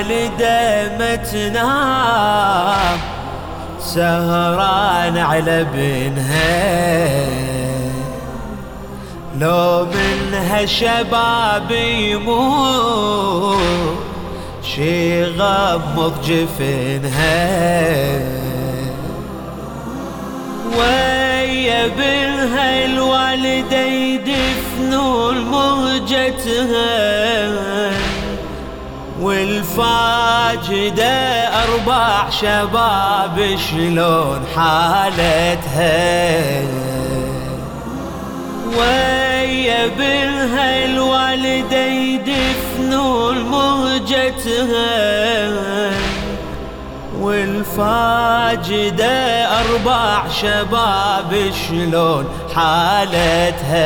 الوالدة ما تنام سهران على ابنها. لو منها شباب يموت شي غمض جفنها. ويا بنها الوالدة يدفنون مهجتها والفاجدة أربع شباب شلون حالتها؟ ويا بنها الوالدة يدفنون مهجتها والفاجدة أربع شباب شلون حالتها؟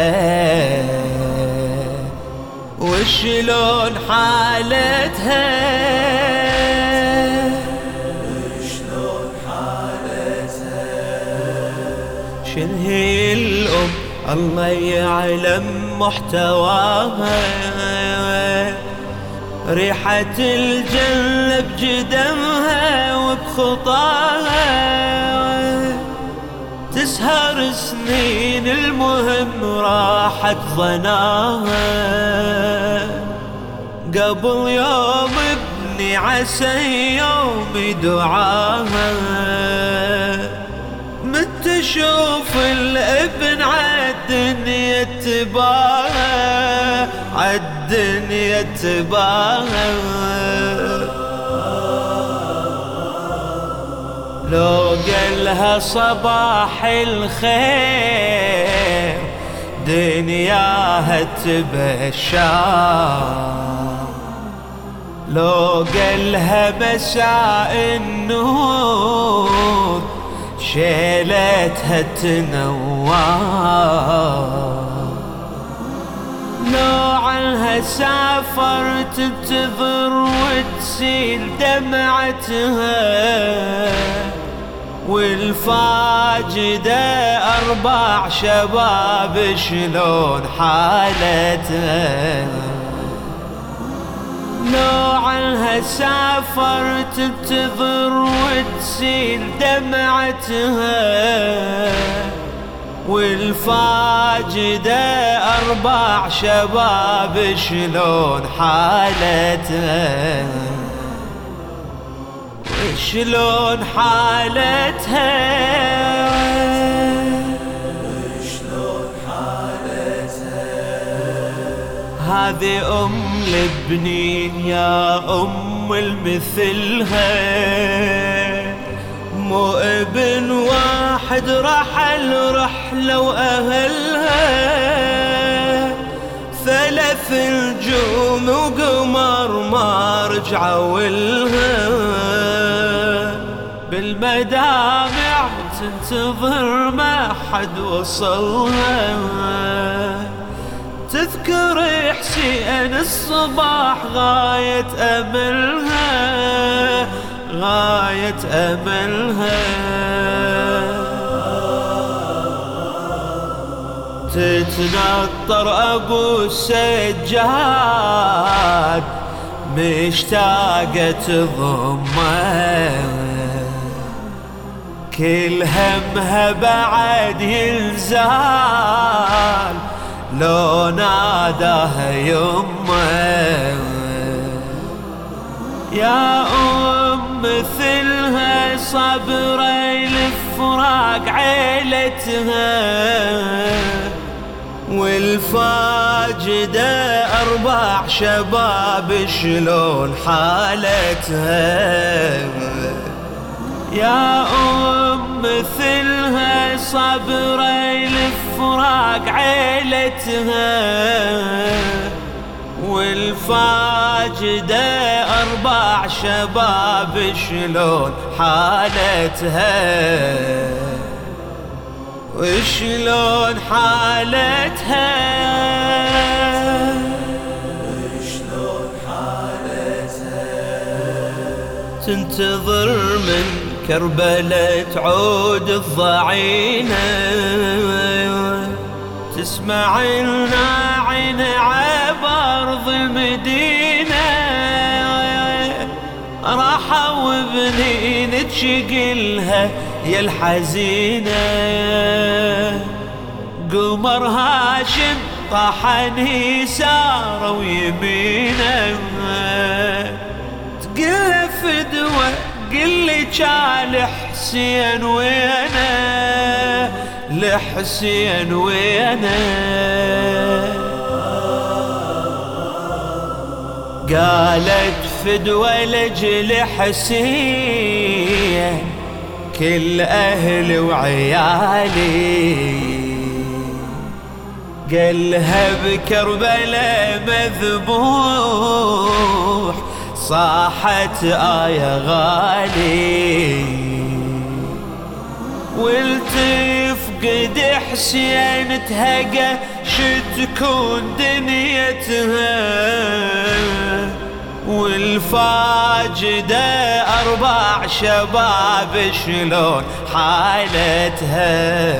وشلون حالتها؟ شلون حالتها شن هي الأم؟ الله يعلم محتواها. ريحة الجنة بجدمها وبخطاها. تسهر سنين المهم راحت ظناها. قبل يوم ابني عسى يوم دعاها. مت شوف الابن عالدنيا تباها عالدنيا تباها لو قالها صباح الخير دنياها تبشر. لو قالها مساء النور شيلتها تنوار لو عنها سافرت تنتظر وتسيل دمعتها. والفاجدة أربع شباب شلون حالتها لو عنها سافرت تنتظر وتسيل دمعتها والفاجدة أربع شباب شلون حالتها شلون حالتها؟ شلون حالتها هذه أم البنين يا أم المثلها. مو ابن واحد رحل رحلة وأهلها. ثلاث نجوم وقمر ما رجعوا لها بالمدامع تنتظر ما حد وصلها تذكر حسين الصباح غاية أملها غاية أملها. تتنطر أبو السجاد مشتاقة تضمه كل همها بعد ينزال. لو ناداها يمه يا أم مثلها صبرة لفراق عيلتها والفاجدة أربع شباب شلون حالتها؟ يا أم مثلها صبرة لفراق عيلتها والفاجدة أربع شباب شلون حالتها؟ وشلون حالتها؟ شلون حالتها؟ تنتظر من كربلة تعود الضعينة تسمع الناعين عبرض المدينة راحوا بنين تشقلها يا الحزينة. قمر هاشم طحن سار ويمينة. تقل فدوة قل لي كان حسين وينه لحسين وينه. قالت فدوة لجل حسين كل أهلي وعيالي. قالها بكربلاء مذبوح صاحت آية غالي. والتفقد حسين تهقى شتكون دنيتها. والفاجدة أربع شباب شلون حالتها؟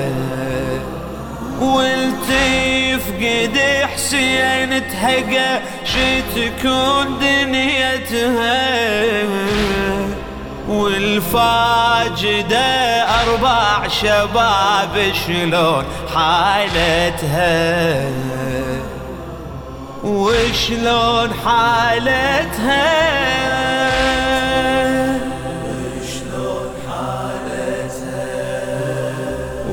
والتفقد حسين تهقى شي تكون دنيتها. والفاجدة أربع شباب شلون حالتها؟ وشلون حالتها شلون حالتها؟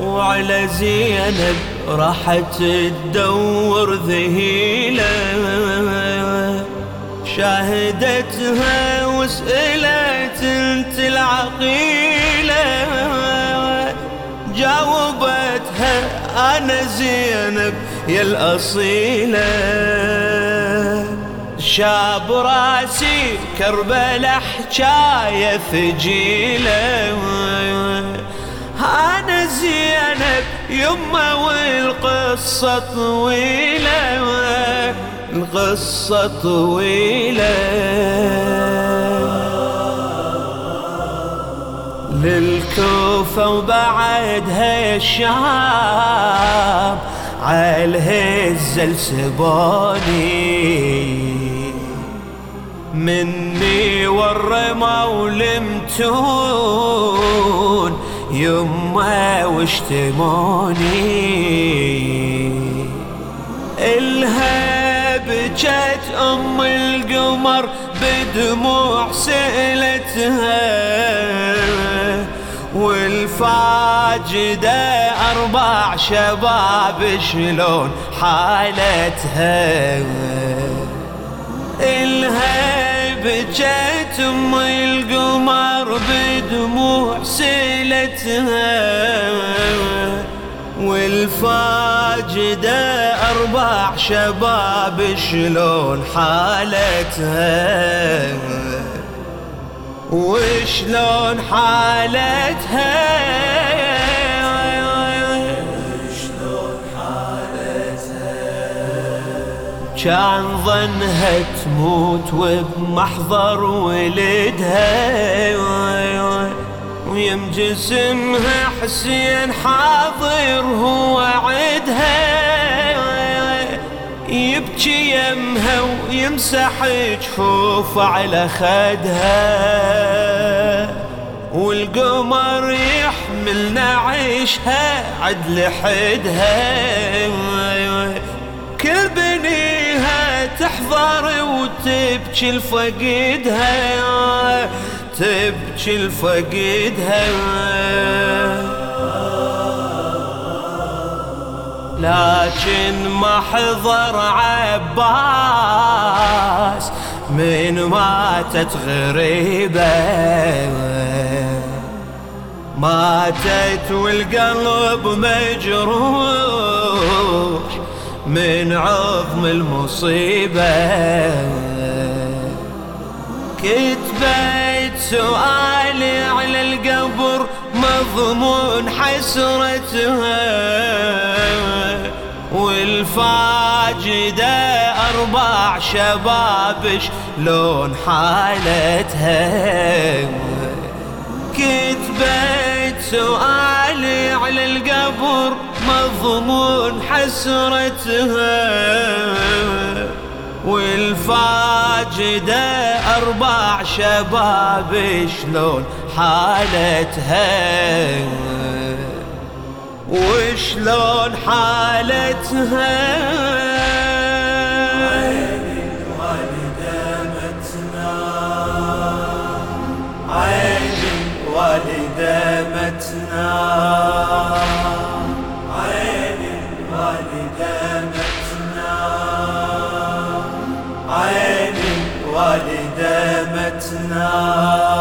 وعلى زينب راحت تدور ذهيلة شاهدتها وسألت انت العقيلة. جاوبتها أنا زينب يا الأصيلة. شاب راسي كربلاء حجاية ثجيلة. أنا زينب يما والقصة طويلة القصة طويلة. للكوفة وبعدها الشام عالهزة السبوني مني والرمى ولمتون يما واشتموني. الها بجت أم القمر بدموع سألتها والفاجدة أربع شباب شلون حالتها؟ الهيب جت أم القمر بدموع سيلتها والفاجدة أربع شباب شلون حالتها وشلون حالتها شلون حالتها كان ظنها تموت وبمحضر ولدها ويم جسمها حسين حاضر هو عدها. يبكي يمها ويمسح جفوف على خدها. والقمر يحمل نعيشها عدل حدها كل بنيها تحضر وتبكي لفقدها. تبكي لفقدها لكن ما حضر عباس من ماتت غريبة. ماتت والقلب مجروح من عظم المصيبة. كتبت سؤالي على القبر مضمون حسرتها والفاجدة أربع شباب شلون حالتها. كتبت سؤالي على القبر مضمون حسرتها والفاجدة أربع شباب شلون حالتها؟ وشلون حالتها؟ عين الوالدة متنا عين الوالدة متنا now.